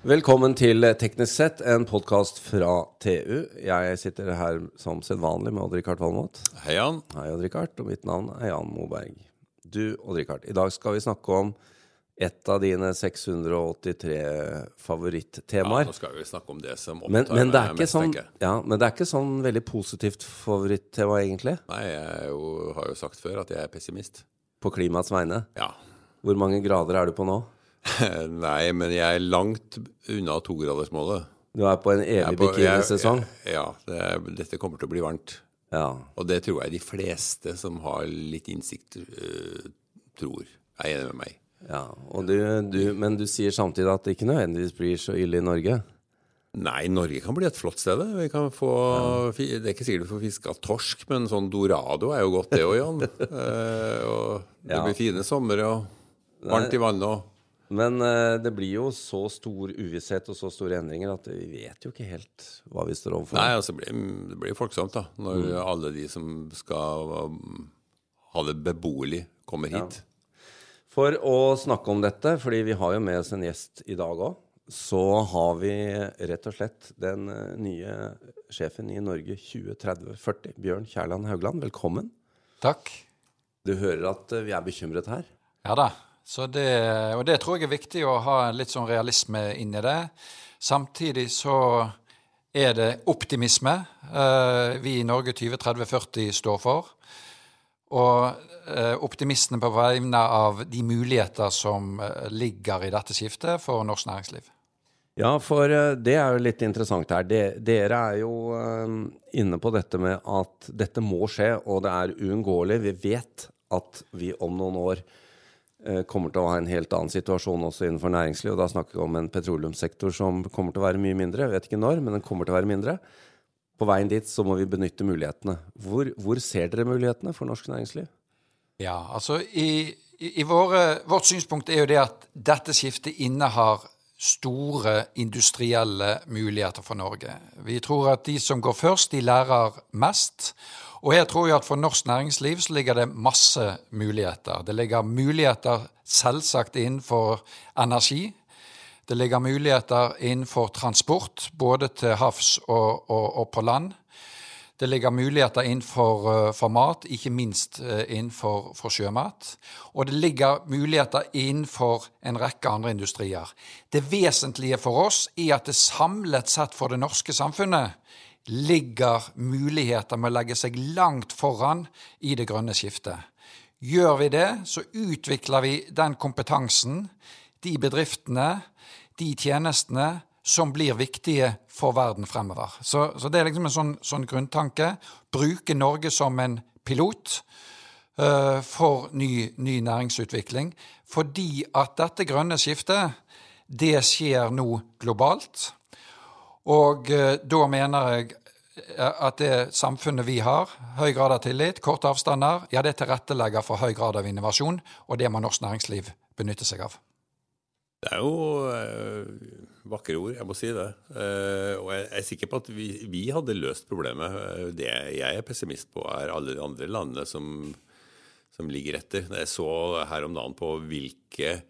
Velkommen til Teknisk sett, en podkast fra TU. Jeg sitter her som sedvanlig med Odd-Rikard Valmot. Hei, Jan. Hei, Odd-Rikard. Og mitt navn er Jan Moberg. Du, Odd-Rikard, i dag skal vi snakke om et av dine 683 Ja, nå skal vi snakke om det som men, opptar men, det er meg mest, sånn, tenker jeg. ja, men det er ikke sånn veldig positivt favorittema, egentlig, Nei, jeg jo, har jo sagt før at jeg er pessimist. på klimaets vegne. Ja. Hvor mange grader er du på nå? Nei, men jeg er langt unna togradersmålet. Du er på en evig bikinisesong. Ja, det er, dette kommer til å bli varmt. Ja. Og det tror jeg de fleste som har litt innsikt, uh, tror. Er enig med meg. ja. Og du, du, men du sier samtidig at det ikke nødvendigvis blir så ille i Norge. Nei, Norge kan bli et flott sted. Vi kan få, ja. Det er ikke sikkert vi får fiska torsk, men sånn dorado er jo godt, det òg, Jan. uh, og det Ja. blir fine somre og varmt i vannet. og Men eh, det blir jo så stor uvisshet og så store endringer at vi vet jo ikke helt hva vi står overfor. Nei, altså, det blir, det blir folksomt da, når alle de som skal um, ha det beboelig, kommer hit. For å snakke om dette, fordi vi har jo med oss en gjest i dag òg, så har vi rett og slett den eh, nye sjefen i Norge 2030-40, Bjørn Kjærland Haugland. Velkommen. Takk. Du hører at eh, vi er bekymret her. Ja da. Det, og det tror jeg er viktig å ha litt sånn realisme inn i det. Samtidig så er det optimisme eh, vi i Norge 2030-40 står for. Og eh, optimistene på vegne av de muligheter som eh, ligger i dette skiftet for norsk næringsliv. Ja, for eh, det er jo litt interessant her. De, dere er jo eh, inne på dette med at dette må skje, og det er uunngåelig. Vi vet at vi om noen år kommer til å ha en helt annen situasjon også innenfor næringsliv. Og da snakker vi om en petroleumssektor som kommer til å være mye mindre. Jeg vet ikke når, men den kommer til å være mindre. På veien dit så må vi benytte mulighetene. Hvor, hvor ser dere mulighetene for norsk næringsliv? Ja, altså i, i, i våre, Vårt synspunkt er jo det at dette skiftet innehar store industrielle muligheter for Norge. Vi tror at de som går først, de lærer mest. Og jeg tror jeg at for norsk næringsliv så ligger det masse muligheter. Det ligger muligheter selvsagt innenfor energi. Det ligger muligheter innenfor transport, både til havs og, og, og på land. Det ligger muligheter innenfor uh, for mat, ikke minst uh, innenfor for sjømat. Og det ligger muligheter innenfor en rekke andre industrier. Det vesentlige for oss er at det samlet sett for det norske samfunnet ligger muligheter med å legge seg langt foran i det grønne skiftet. Gjør vi det, så utvikler vi den kompetansen, de bedriftene, de tjenestene som blir viktige for verden fremover. Så, så det er liksom en sånn, sånn grunntanke. Bruke Norge som en pilot uh, for ny, ny, næringsutvikling. Fordi at dette grønne skiftet, det skjer nå globalt. Og uh, da mener jeg at det samfunnet vi har, høy grad av tillit, korte avstander, ja, det tilrettelegger for høy grad av innovasjon, og det må norsk næringsliv benytte seg av. Det er jo vakre ord, jeg må si det. Uh, og jeg er sikker på at vi, vi hadde løst problemet. Det jeg er pessimist på, er alle de andre landene som, som ligger etter. Jeg så her om dagen på hvilke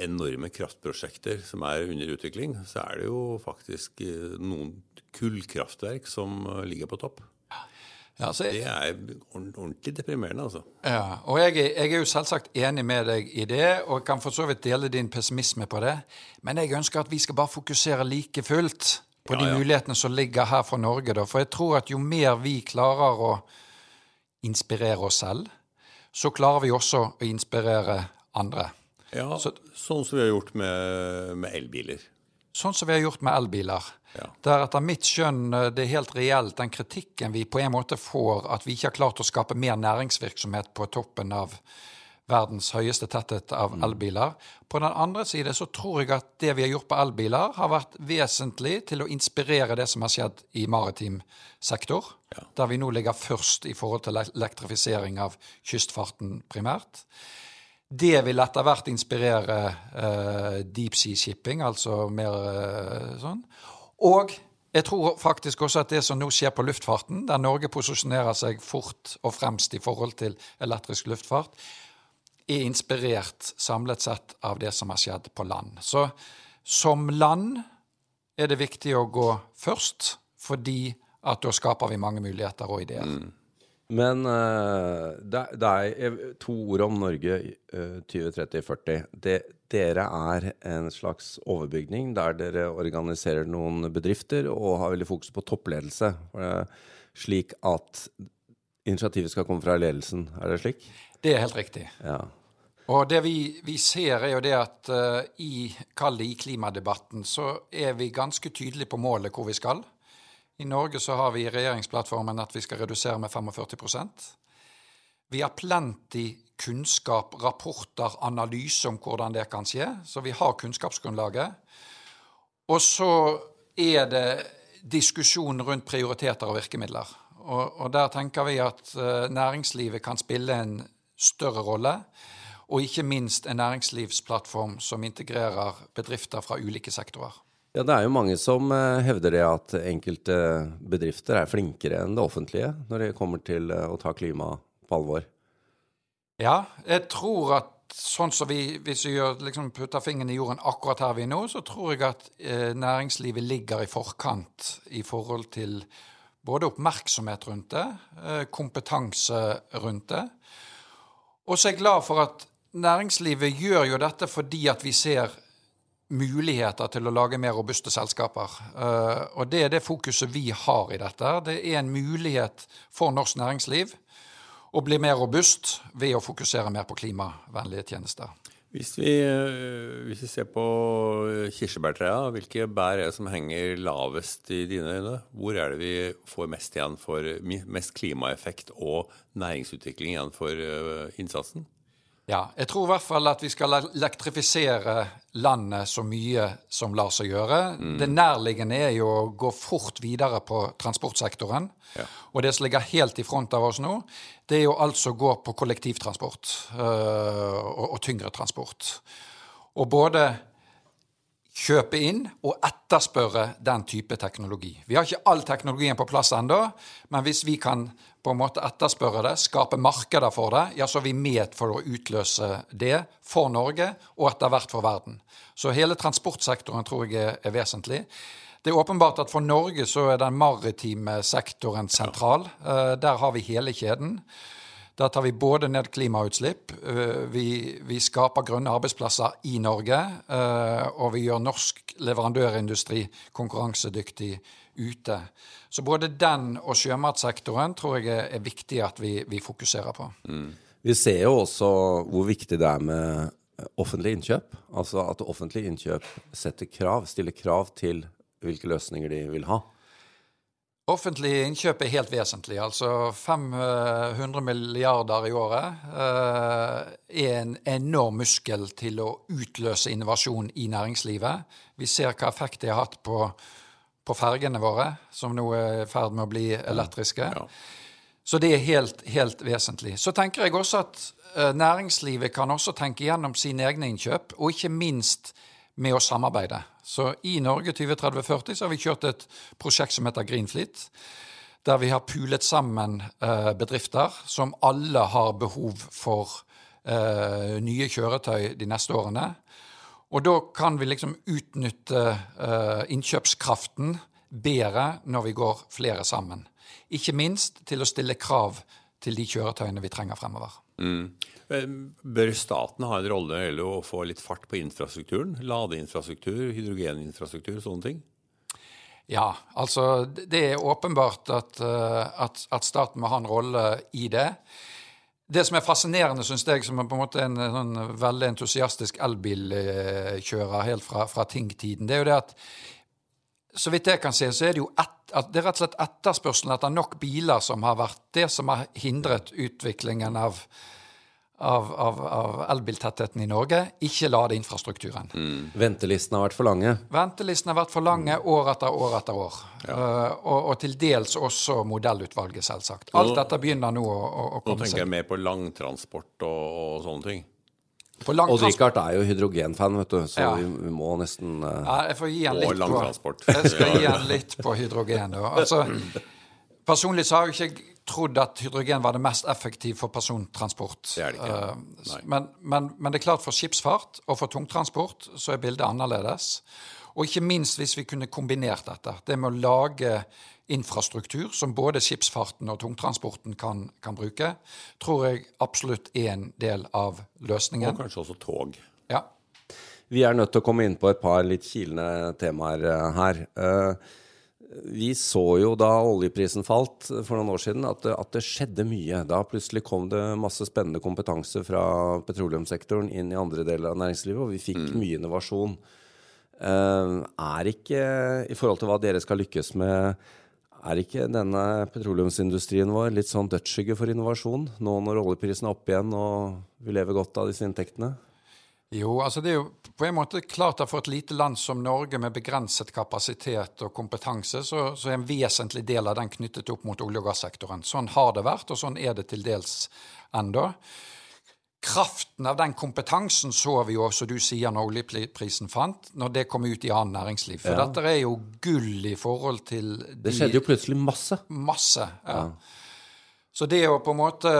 enorme kraftprosjekter som er under utvikling, så er det jo faktisk noen kullkraftverk som ligger på topp. Ja, jeg, det er ordentlig deprimerende, altså. Ja, og jeg, jeg, er jo selvsagt enig med deg i det, og kan for så vidt dele din pessimisme på det. Men jeg ønsker at vi skal bare fokusere like fullt på ja, de mulighetene som ligger her for Norge. Da. For jeg tror at jo mer vi klarer å inspirere oss selv, så klarer vi også å inspirere andre. Ja, så, sånn som vi har gjort med, med elbiler. Sånn som vi har gjort med elbiler. Ja. Der etter mitt skjønn det er helt reelt den kritikken vi på en måte får, at vi ikke har klart å skape mer næringsvirksomhet på toppen av verdens høyeste tetthet av Mm. elbiler. På den andre side så tror jeg at det vi har gjort på elbiler, har vært vesentlig til å inspirere det som har skjedd i maritim sektor, Ja. der vi nå ligger først i forhold til elektrifisering av kystfarten primært. Det vil etter hvert inspirere uh, deep sea shipping, altså mer uh, sånn. Og jeg tror faktisk også at det som nå skjer på luftfarten, der Norge posisjonerer seg fort og fremst i forhold til elektrisk luftfart, er inspirert samlet sett av det som har skjedd på land. Så, som land er det viktig å gå først, fordi at da skaper vi mange muligheter og ideer. Mm. Men uh, det, det, er to ord om Norge uh, 2030-40. dere er en slags overbygning der dere organiserer noen bedrifter og har veldig fokus på toppledelse. Slik at initiativet skal komme fra ledelsen. Er det slik? Det er helt riktig. Ja. Og det vi, vi, ser, er jo det at uh, i, i klimadebatten så er vi ganske tydelige på målet hvor vi skal. I Norge så har vi i regjeringsplattformen at vi skal redusere med 45% Vi har plenty kunnskap, rapporter, analyse om hvordan det kan skje. Så vi har kunnskapsgrunnlaget. Og så er det diskusjon rundt prioriteter og virkemidler. Og, og der tenker vi at uh, næringslivet kan spille en større rolle og ikke minst en næringslivsplattform som integrerer bedrifter fra ulike sektorer. Ja, Det er jo mange som eh, hevder det at enkelte bedrifter er flinkere enn det offentlige når det kommer til eh, å ta klima på alvor. Ja, jeg tror at sånn som vi, hvis vi gjør, liksom putter fingeren i jorden akkurat her vi er nå, så tror jeg at eh, næringslivet ligger i forkant i forhold til både oppmerksomhet rundt det, eh, kompetanse rundt det. Og så er jeg glad for at næringslivet gjør jo dette fordi at vi ser muligheter til å lage mer robuste selskaper. Uh, og det er det fokuset vi har i dette. Det er en mulighet for norsk næringsliv å bli mer robust ved å fokusere mer på klimavennlige tjenester. Hvis vi, eh, hvis vi ser på kirsebærtrea, hvilke bær er det som henger lavest i dine øyne? Hvor er det vi får mest igjen for mest klimaeffekt og næringsutvikling igjen for eh, innsatsen? Ja, jeg tror i hvert fall at vi skal elektrifisere landet så mye som lar seg gjøre. Mm. Det nærliggende er jo å gå fort videre på transportsektoren. Ja. Og det som ligger helt i front av oss nå, det er jo altså å gå på kollektivtransport øh, og, og tyngre transport. Og både kjøpe inn og etterspørre den type teknologi. Vi har ikke all teknologien på plass ennå, men hvis vi kan på en måte etterspørre det, skape markeder for det, ja, så er vi med for å utløse det for Norge og etter hvert for verden. Så hele transportsektoren tror jeg er, vesentlig. Det er åpenbart at for Norge så er den maritime sektoren sentral. Ja. der har vi hele kjeden. Der tar vi både ned klimautslipp, uh, vi, vi skaper grønne arbeidsplasser i Norge, uh, og vi gjør norsk leverandørindustri konkurransedyktig ute. Så både den og sjømatsektoren tror jeg er viktig at vi, vi fokuserer på. Mm. Vi ser jo også hvor viktig det er med offentlige innkjøp. Altså at offentlige innkjøp setter krav, stiller krav til hvilke løsninger de vil ha. Offentlige innkjøp er helt vesentlig. Altså 500 milliarder i året uh, er en enorm muskel til å utløse innovasjon i næringslivet. Vi ser hva effekt det har hatt på på fergene våre, som nå er i ferd med å bli elektriske. Ja. Så det er helt, helt, vesentlig. Så tenker jeg også at uh, næringslivet kan også tenke gjennom sine egne innkjøp, og ikke minst med å samarbeide. Så i Norge 2030-40 så har vi kjørt et prosjekt som heter Greenfleet. Der vi har pulet sammen uh, bedrifter som alle har behov for uh, nye kjøretøy de neste årene. Og da kan vi liksom utnytte uh, innkjøpskraften bedre når vi går flere sammen. Ikke minst til å stille krav til de kjøretøyene vi trenger fremover. Mm. Bør staten ha en rolle eller å få litt fart på infrastrukturen? Ladeinfrastruktur, hydrogeninfrastruktur, sånne ting? Ja, altså det er åpenbart at, eh, at, at staten må ha en rolle i det. Det som er fascinerende, syns jeg, som er på en måte en, en sånn veldig entusiastisk elbilkjører helt fra, fra Ting-tiden, det er jo det at så vidt jeg kan se, så er det jo et, det er rett og slett etterspørselen etter nok biler som har vært det som har hindret utviklingen av av, av, av elbiltettheten i Norge, ikke ladeinfrastrukturen. Mm. Ventelistene har vært for lange? Ventelistene har vært for lange år etter år etter år. Ja. Uh, og, og, til dels også modellutvalget, selvsagt. Alt dette begynner nå å, å komme seg. Nå tenker jeg mer på langtransport og, og sånne ting. Og Rikard er jo hydrogenfan, vet du, så ja. vi må nesten uh... ja, Jeg får gi han litt på Jeg skal gi han litt på hydrogen. Altså, personlig så har jeg ikke trodd at hydrogen var det mest effektive for persontransport. Det er det ikke. Eh, men, men, men, det er klart for skipsfart og for tungtransport så er bildet annerledes. Og ikke minst hvis vi kunne kombinert dette. Det med å lage infrastruktur som både skipsfarten og tungtransporten kan, kan bruke, tror jeg absolutt er en del av løsningen. Og kanskje også tog. Ja. Vi er nødt til å komme inn på et par litt kilende temaer eh, her. Uh, vi så jo da oljeprisen falt for noen år siden, at det, at det, skjedde mye. Da plutselig kom det masse spennende kompetanse fra petroleumssektoren inn i andre deler av næringslivet, og vi fikk mm. mye innovasjon. Uh, er ikke, i forhold til hva dere skal lykkes med, er ikke denne petroleumsindustrien vår litt sånn dødsskygge for innovasjon, nå når oljeprisen er opp igjen og vi lever godt av disse inntektene? Jo, altså det er jo på en måte klart at for et lite land som Norge med begrenset kapasitet og kompetanse, så, så, er en vesentlig del av den knyttet opp mot olje- og gassektoren. Sånn har det vært, og sånn er det til dels enda. Kraften av den kompetansen så vi jo, som du sier, når oljeprisen fant, når det kom ut i annet næringsliv. For ja. dette er jo gull i forhold til de, Det skjedde jo plutselig masse. Masse, ja. ja. Så det å på en måte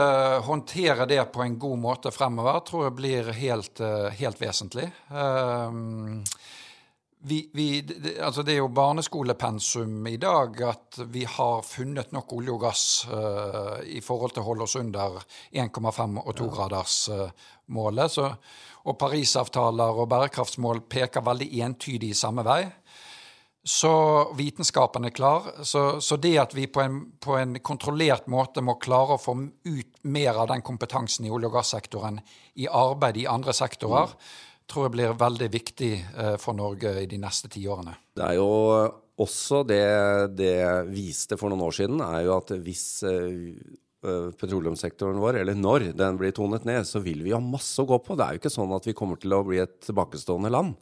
håndtere det på en god måte fremover tror jeg blir helt, eh, helt vesentlig. Um, vi, vi, altså det er jo barneskolepensum i dag at vi har funnet nok olje og gass uh, i forhold til å holde oss under 1,5 og 2-gradersmålet. Uh, og Parisavtaler og bærekraftsmål peker veldig entydig i samme vei. Så vitenskapen er klar. Så, så det at vi på en, på en, kontrollert måte må klare å få ut mer av den kompetansen i olje- og gassektoren i arbeid i andre sektorer, mm. tror jeg blir veldig viktig eh, for Norge i de neste tiårene. Det er jo også det det viste for noen år siden, er jo at hvis eh, eh, petroleumssektoren vår, eller når den blir tonet ned, så vil vi ha masse å gå på. Det er jo ikke sånn at vi kommer til å bli et tilbakestående land.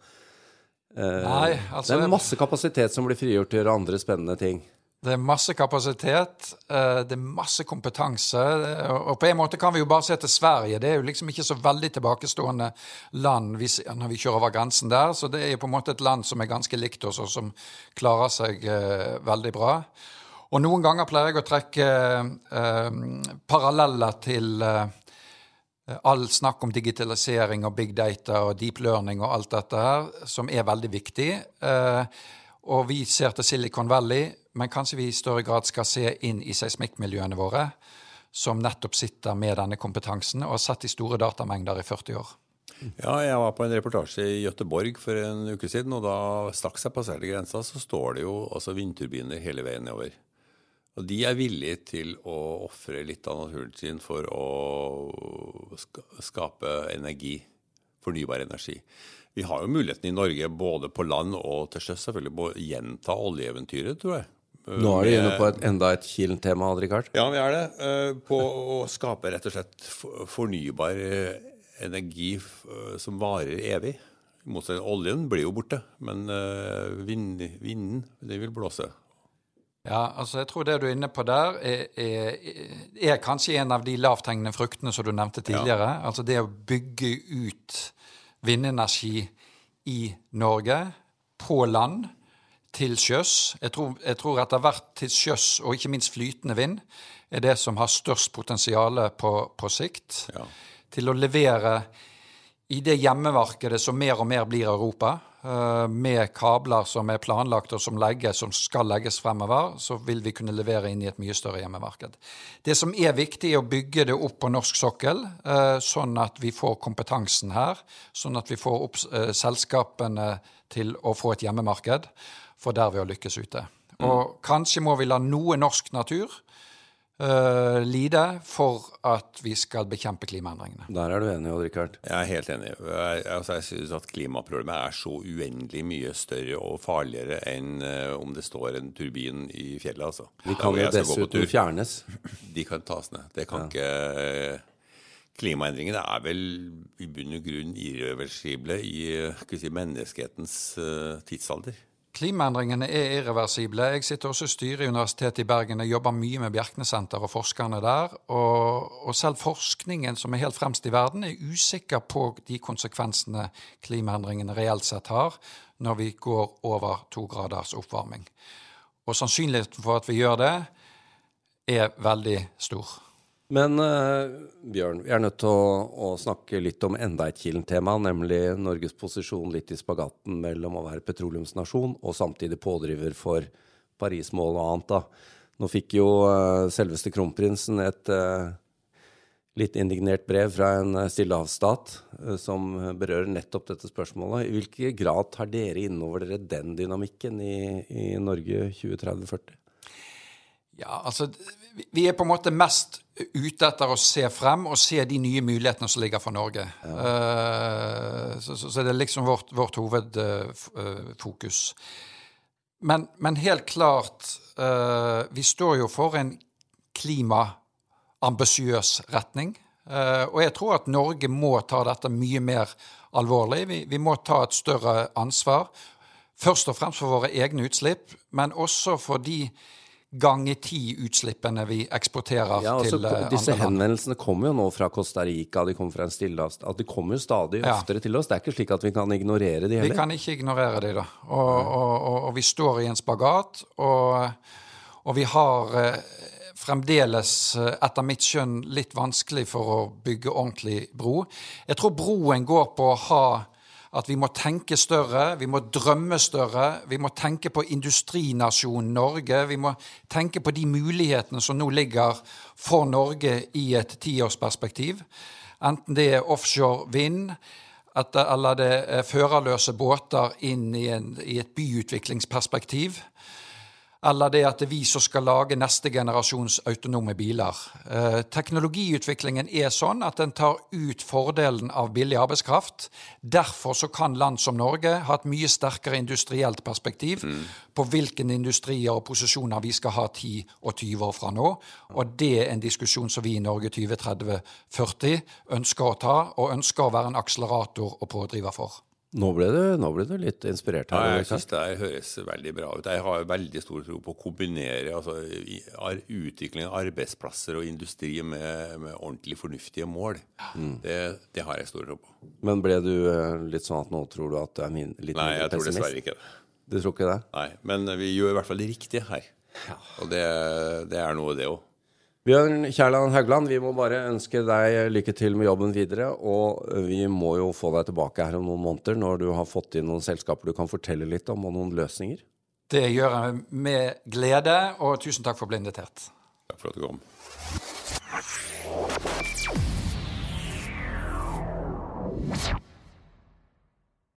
Eh, Nei, altså, det er masse kapasitet som blir frigjort til å gjøre andre spennende ting. Det er masse kapasitet, eh, det er masse kompetanse. Og på en måte kan vi jo bare se til Sverige. Det er jo liksom ikke så veldig tilbakestående land når vi kjører over grensen der. Så det er jo på en måte et land som er ganske likt oss, og som klarer seg eh, veldig bra. Og noen ganger pleier jeg å trekke eh, paralleller til eh, Eh, all snakk om digitalisering og big data og deep learning og alt dette her, som er veldig viktig. Eh, og vi ser til Silicon Valley, men kanskje vi i større grad skal se inn i seismikkmiljøene våre, som nettopp sitter med denne kompetansen og har sett i store datamengder i 40 år. Ja, jeg var på en reportasje i Gøteborg for en uke siden, og da straks jeg passerte grensa, så står det jo altså vindturbiner hele veien nedover. Og de er villige til å ofre litt av naturen sin for å skape energi, fornybar energi. Vi har jo muligheten i Norge både på land og til sjøs selvfølgelig å gjenta oljeeventyret, tror jeg. Nå er du inne på et, enda et kilent tema, Richard. Ja, vi er det. Eh, på å skape rett og slett fornybar eh, energi eh, som varer evig. Oljen blir jo borte, men vinden, det vil blåse. Ja, altså jeg tror det du er inne på der, er, er, er kanskje en av de lavthengende fruktene som du nevnte tidligere. Ja. Altså det å bygge ut vindenergi i Norge, på land, til sjøs. Jeg tror, jeg tror etter hvert til sjøs, og ikke minst flytende vind, er det som har størst potensial på, på sikt. Ja. Til å levere i det hjemmemarkedet som mer og mer blir Europa. Eh, med kabler som er planlagt og som, legges, som skal legges fremover, så vil vi kunne levere inn i et mye større hjemmemarked. Det som er viktig, er å bygge det opp på norsk sokkel, eh, sånn at vi får kompetansen her. Sånn at vi får opp eh, selskapene til å få et hjemmemarked, for der vi har lykkes ute. Mm. Og kanskje må vi la noe norsk natur uh, lide for at vi skal bekjempe klimaendringene. Der er du enig, Odd Rikard? Jeg er helt enig. Jeg, altså, jeg synes at klimaproblemet er så uendelig mye større og farligere enn uh, om det står en turbin i fjellet. Altså. De kan jo dessuten fjernes. De kan tas ned. Det kan ja. ikke uh, Klimaendringene er vel i bunn og grunn irreversible i si, menneskehetens tidsalder. Klimaendringene er irreversible. Jeg sitter også i styret i Universitetet i Bergen. Jeg jobber mye med Bjerknessenter og forskerne der. Og, og, selv forskningen som er helt fremst i verden, er usikker på de konsekvensene klimaendringene reelt sett har når vi går over to graders oppvarming. Og sannsynligheten for at vi gjør det, er veldig stor. Men uh, Bjørn, vi er nødt til å, å snakke litt om enda et Kilen-tema, nemlig Norges posisjon litt i spagaten mellom å være petroleumsnasjon og samtidig pådriver for Paris-mål og annet. da. Nå fikk jo uh, selveste kronprinsen et uh, litt indignert brev fra en stillehavsstat som berører nettopp dette spørsmålet. I hvilken grad tar dere innover dere den dynamikken i, i Norge 2030-40? Ja, altså Vi er på en måte mest ute etter å se frem og se de nye mulighetene som ligger for Norge. Ja. Uh, så, så, så, det er liksom vårt, vårt hovedfokus. Uh, men, men, helt klart uh, Vi står jo for en klimaambisiøs retning. og jeg tror at Norge må ta dette mye mer alvorlig. Vi, vi må ta et større ansvar. Først og fremst for våre egne utslipp, men også for de ganger ti-utslippene vi eksporterer ja, altså, til andre land. Disse henvendelsene kommer jo nå fra Costa Rica, de kommer fra en stillehavs... De kommer jo stadig ja. oftere til oss. Det er ikke slik at vi kan ignorere de heller. Vi kan ikke ignorere de, da. Og, og, og, og vi står i en spagat, og, vi har uh, fremdeles, uh, etter mitt skjønn, litt vanskelig for å bygge ordentlig bro. Jeg tror broen går på å ha at vi må tenke større, vi må drømme større. Vi må tenke på industrinasjonen Norge. Vi må tenke på de mulighetene som nå ligger for Norge i et tiårsperspektiv. Enten det er offshore vind, eller det er førerløse båter inn i, en, i et byutviklingsperspektiv eller det at det er vi som skal lage neste generasjons autonome biler. Eh, teknologiutviklingen er sånn at den tar ut fordelen av billig arbeidskraft. Derfor så kan land som Norge ha et mye sterkere industrielt perspektiv mm. på hvilke industrier og posisjoner vi skal ha 10 og 20 år fra nå. Og det er en diskusjon som vi i Norge 2030-40 ønsker å ta, og ønsker å være en akselerator og pådriver for. Nå ble, du, nå ble, du, litt inspirert her. Ja, jeg syns det høres veldig bra ut. Jeg har veldig stor tro på å kombinere altså, utvikling av arbeidsplasser og industri med, med ordentlig fornuftige mål. Mm. Det, det, har jeg stor tro på. Men ble du eh, litt sånn at nå tror du at du er min, litt Nei, jeg tror dessverre ikke det. Du tror ikke det? Nei, men vi gjør i hvert fall det riktige her. Ja. Og det, det er noe, det òg. Bjørn Kjærland Haugland, vi må bare ønske deg lykke til med jobben videre. Og vi må jo få deg tilbake her om noen måneder når du har fått inn noen selskaper du kan fortelle litt om, og noen løsninger. Det gjør jeg med glede, og tusen takk for å bli invitert. Takk for at du kom.